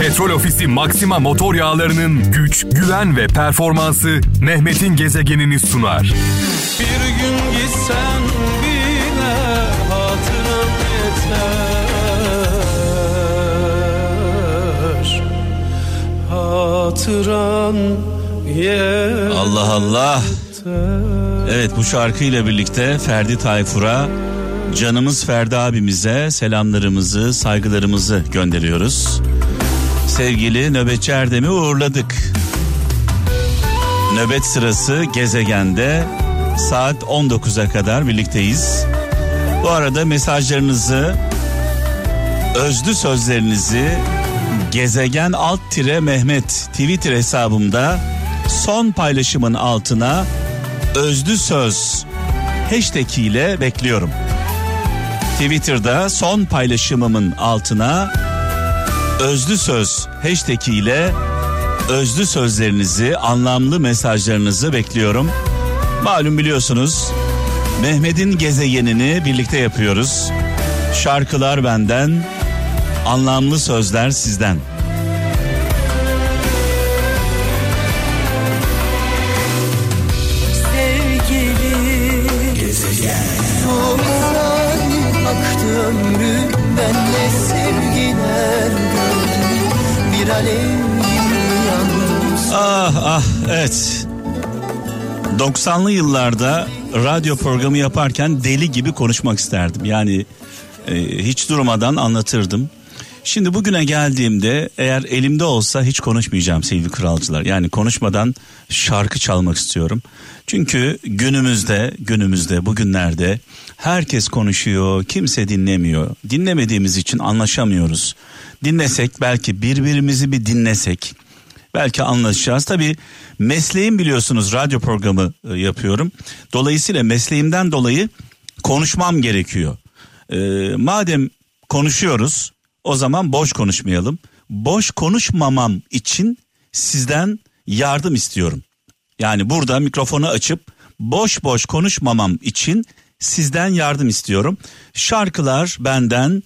Petrol Ofisi Maxima motor yağlarının güç, güven ve performansı Mehmet'in gezegenini sunar. Bir gün gitsen bile hatıram yeter Hatıran yeter Allah Allah. Evet bu şarkıyla birlikte Ferdi Tayfur'a canımız Ferdi abimize selamlarımızı, saygılarımızı gönderiyoruz. Sevgili nöbetçi Erdem'i uğurladık. Nöbet sırası gezegende saat 19'a kadar birlikteyiz. Bu arada mesajlarınızı, özlü sözlerinizi gezegen alt tire Mehmet Twitter hesabımda son paylaşımın altına özlü söz hashtag ile bekliyorum. Twitter'da son paylaşımımın altına özlü söz hashtag ile özlü sözlerinizi, anlamlı mesajlarınızı bekliyorum. Malum biliyorsunuz Mehmet'in gezegenini birlikte yapıyoruz. Şarkılar benden, anlamlı sözler sizden. Ah ah evet. 90'lı yıllarda radyo programı yaparken deli gibi konuşmak isterdim. Yani e, hiç durmadan anlatırdım. Şimdi bugüne geldiğimde eğer elimde olsa hiç konuşmayacağım sevgili kralcılar. Yani konuşmadan şarkı çalmak istiyorum. Çünkü günümüzde, günümüzde, bugünlerde herkes konuşuyor, kimse dinlemiyor. Dinlemediğimiz için anlaşamıyoruz. Dinlesek belki birbirimizi bir dinlesek belki anlaşacağız. Tabii mesleğim biliyorsunuz radyo programı e, yapıyorum. Dolayısıyla mesleğimden dolayı konuşmam gerekiyor. Ee, madem konuşuyoruz o zaman boş konuşmayalım. Boş konuşmamam için sizden yardım istiyorum. Yani burada mikrofonu açıp boş boş konuşmamam için sizden yardım istiyorum. Şarkılar benden,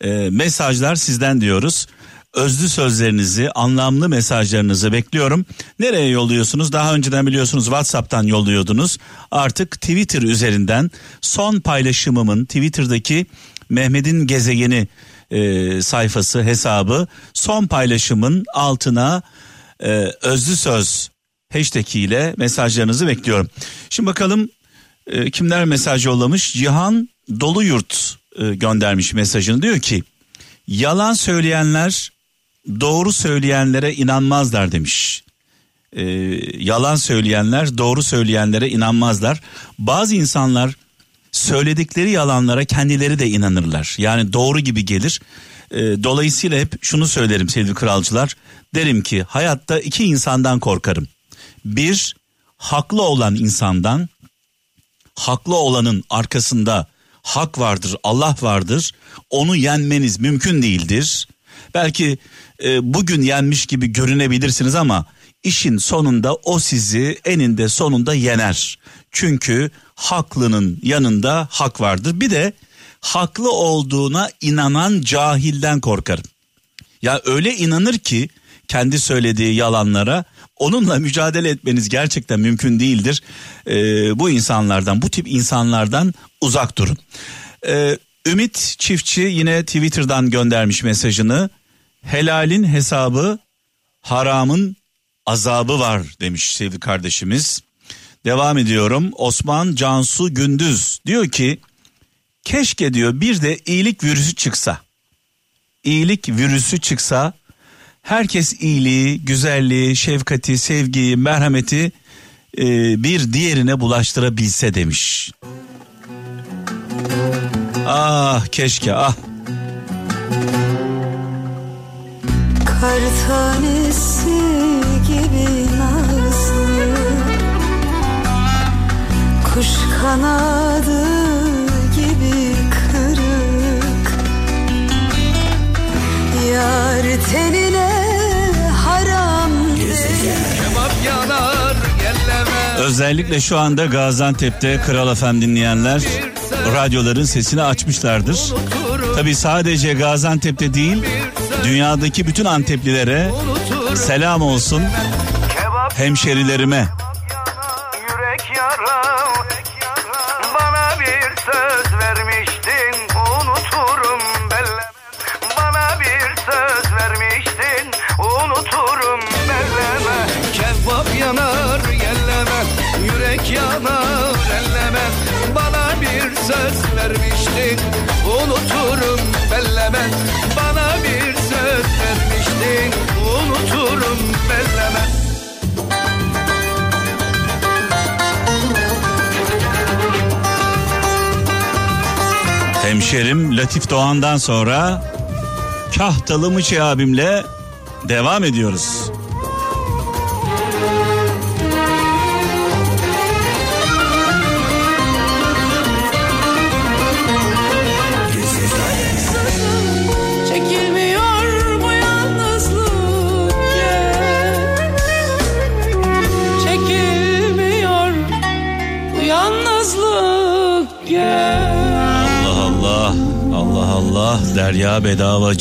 e, mesajlar sizden diyoruz. Özlü sözlerinizi, anlamlı mesajlarınızı bekliyorum. Nereye yolluyorsunuz? Daha önceden biliyorsunuz WhatsApp'tan yolluyordunuz. Artık Twitter üzerinden son paylaşımımın Twitter'daki Mehmet'in gezegeni e, sayfası hesabı son paylaşımın altına e, özlü söz hashtag ile mesajlarınızı bekliyorum. Şimdi bakalım e, kimler mesaj yollamış? Cihan Doluyurt e, göndermiş mesajını diyor ki yalan söyleyenler doğru söyleyenlere inanmazlar demiş. E, yalan söyleyenler doğru söyleyenlere inanmazlar. Bazı insanlar söyledikleri yalanlara kendileri de inanırlar. Yani doğru gibi gelir. E, dolayısıyla hep şunu söylerim sevgili kralcılar. Derim ki hayatta iki insandan korkarım. Bir haklı olan insandan haklı olanın arkasında hak vardır, Allah vardır. Onu yenmeniz mümkün değildir. Belki e, bugün yenmiş gibi görünebilirsiniz ama işin sonunda o sizi eninde sonunda yener. Çünkü haklının yanında hak vardır. Bir de haklı olduğuna inanan cahilden korkarım. Ya öyle inanır ki kendi söylediği yalanlara onunla mücadele etmeniz gerçekten mümkün değildir. Ee, bu insanlardan, bu tip insanlardan uzak durun. Ee, Ümit Çiftçi yine Twitter'dan göndermiş mesajını. Helalin hesabı, haramın azabı var demiş sevgili kardeşimiz. Devam ediyorum. Osman Cansu Gündüz diyor ki keşke diyor bir de iyilik virüsü çıksa. İyilik virüsü çıksa herkes iyiliği, güzelliği, şefkati, sevgiyi, merhameti e, bir diğerine bulaştırabilse demiş. Ah keşke ah. Kar tanesi gibi nazlı. Kuş kanadı gibi kırık. Yar tenine haram Kebap yanar gelleme Özellikle şu anda Gaziantep'te Kral FM dinleyenler radyoların sesini açmışlardır. Tabi sadece Gaziantep'te değil Dünyadaki bütün Anteplilere selam olsun. Hemşerilerime. Yanar elleme Bana bir söz vermiştin Unuturum Hemşerim Latif Doğan'dan sonra Kahtalı Mıçı abimle devam ediyoruz.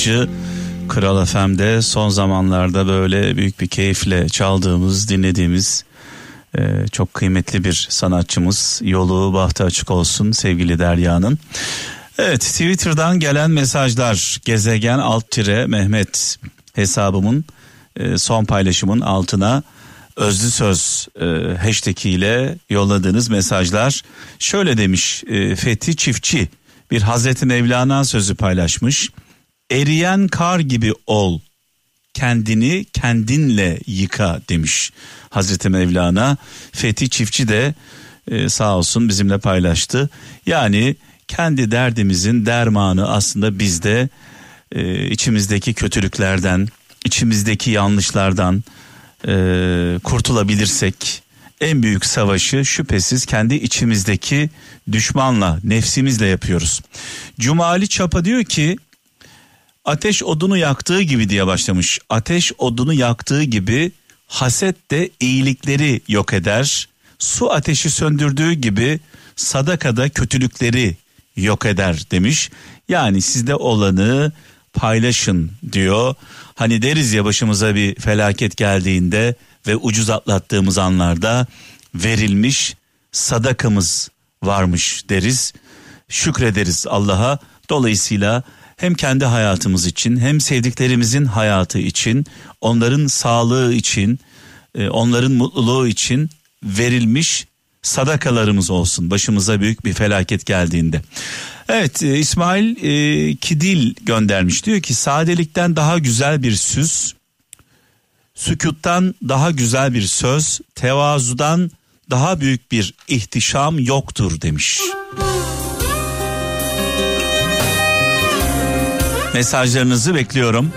Bedavacı Kral FM'de son zamanlarda böyle büyük bir keyifle çaldığımız dinlediğimiz e, çok kıymetli bir sanatçımız yolu bahtı açık olsun sevgili Derya'nın. Evet Twitter'dan gelen mesajlar gezegen alt tire Mehmet hesabımın e, son paylaşımın altına özlü söz e, hashtag ile yolladığınız mesajlar şöyle demiş e, Fethi Çiftçi bir Hazreti Mevlana sözü paylaşmış. Eriyen kar gibi ol kendini kendinle yıka demiş Hazreti Mevlana. Fethi Çiftçi de e, sağ olsun bizimle paylaştı. Yani kendi derdimizin dermanı aslında bizde e, içimizdeki kötülüklerden, içimizdeki yanlışlardan e, kurtulabilirsek en büyük savaşı şüphesiz kendi içimizdeki düşmanla, nefsimizle yapıyoruz. Cumali Çapa diyor ki ateş odunu yaktığı gibi diye başlamış. Ateş odunu yaktığı gibi haset de iyilikleri yok eder. Su ateşi söndürdüğü gibi sadakada kötülükleri yok eder demiş. Yani sizde olanı paylaşın diyor. Hani deriz ya başımıza bir felaket geldiğinde ve ucuz atlattığımız anlarda verilmiş sadakamız varmış deriz. Şükrederiz Allah'a. Dolayısıyla hem kendi hayatımız için hem sevdiklerimizin hayatı için, onların sağlığı için, e, onların mutluluğu için verilmiş sadakalarımız olsun başımıza büyük bir felaket geldiğinde. Evet e, İsmail e, Kidil göndermiş diyor ki sadelikten daha güzel bir süs, sükuttan daha güzel bir söz, tevazudan daha büyük bir ihtişam yoktur demiş. Mesajlarınızı bekliyorum.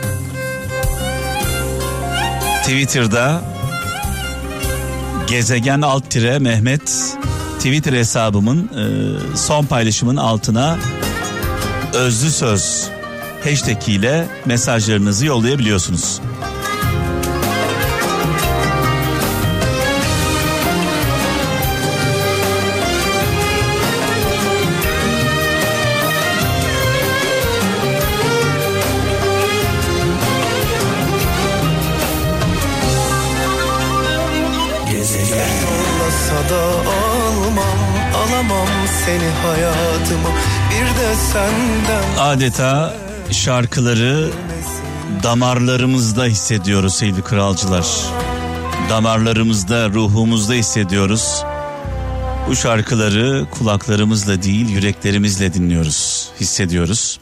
Twitter'da gezegen alt tire Mehmet Twitter hesabımın e, son paylaşımın altına özlü söz hashtag ile mesajlarınızı yollayabiliyorsunuz. Adeta şarkıları damarlarımızda hissediyoruz sevgili kralcılar. Damarlarımızda, ruhumuzda hissediyoruz. Bu şarkıları kulaklarımızla değil yüreklerimizle dinliyoruz, hissediyoruz.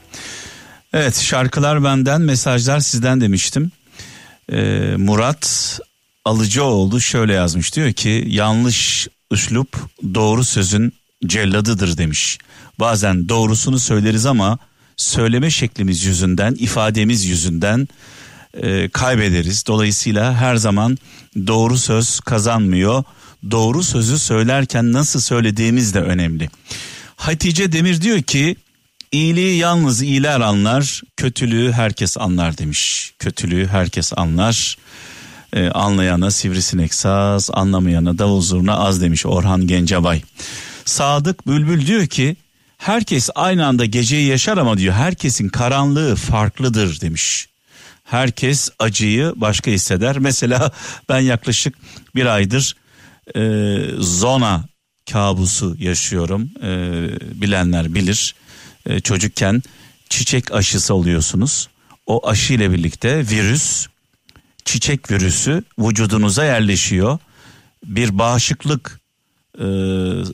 Evet şarkılar benden, mesajlar sizden demiştim. Ee, Murat Alıcıoğlu şöyle yazmış diyor ki yanlış üslup doğru sözün celladıdır demiş. Bazen doğrusunu söyleriz ama söyleme şeklimiz yüzünden, ifademiz yüzünden e, kaybederiz. Dolayısıyla her zaman doğru söz kazanmıyor. Doğru sözü söylerken nasıl söylediğimiz de önemli. Hatice Demir diyor ki iyiliği yalnız iyiler anlar, kötülüğü herkes anlar demiş. Kötülüğü herkes anlar. Ee, anlayana sivrisinek saz, anlamayana davul zurna az demiş Orhan Gencebay. Sadık Bülbül diyor ki herkes aynı anda geceyi yaşar ama diyor herkesin karanlığı farklıdır demiş. herkes acıyı başka hisseder. Mesela ben yaklaşık bir aydır e, zona kabusu yaşıyorum. E, bilenler bilir. E, çocukken çiçek aşısı oluyorsunuz. O aşı ile birlikte virüs, çiçek virüsü vücudunuza yerleşiyor. Bir bağışıklık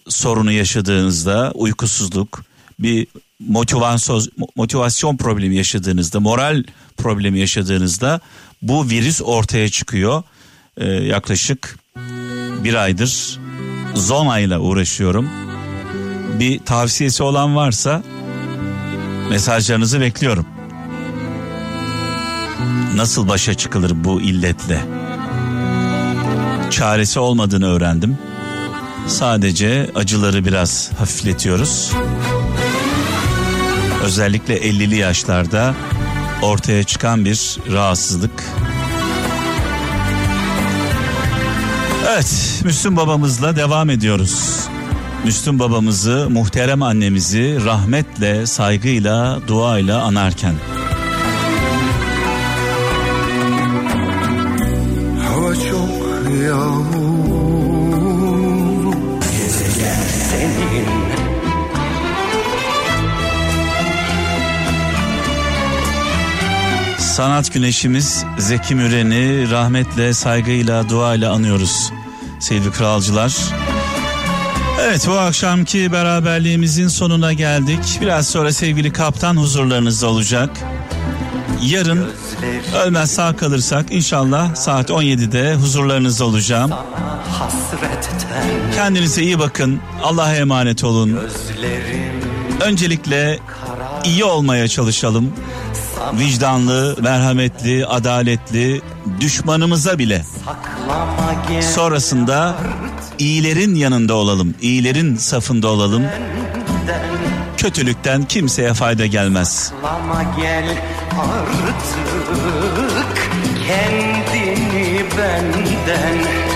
sorunu yaşadığınızda, uykusuzluk, bir motivasyon motivasyon problemi yaşadığınızda, moral problemi yaşadığınızda bu virüs ortaya çıkıyor. Ee, yaklaşık bir aydır zona ile uğraşıyorum. Bir tavsiyesi olan varsa mesajlarınızı bekliyorum. Nasıl başa çıkılır bu illetle? Çaresi olmadığını öğrendim. Sadece acıları biraz hafifletiyoruz özellikle 50'li yaşlarda ortaya çıkan bir rahatsızlık. Evet, Müslüm babamızla devam ediyoruz. Müslüm babamızı, muhterem annemizi rahmetle, saygıyla, duayla anarken. Hava çok yağmur Sanat güneşimiz Zeki Müren'i rahmetle, saygıyla, duayla anıyoruz sevgili kralcılar. Evet bu akşamki beraberliğimizin sonuna geldik. Biraz sonra sevgili kaptan huzurlarınızda olacak. Yarın ölmez sağ kalırsak inşallah saat 17'de huzurlarınızda olacağım. Kendinize iyi bakın. Allah'a emanet olun. Öncelikle iyi olmaya çalışalım. Vicdanlı, merhametli, adaletli, düşmanımıza bile. Sonrasında iyilerin yanında olalım, iyilerin safında olalım. Kötülükten kimseye fayda gelmez. Gel artık kendini benden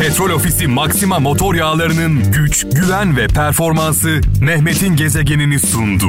Petrol Ofisi Maxima motor yağlarının güç, güven ve performansı Mehmet'in gezegenini sundu.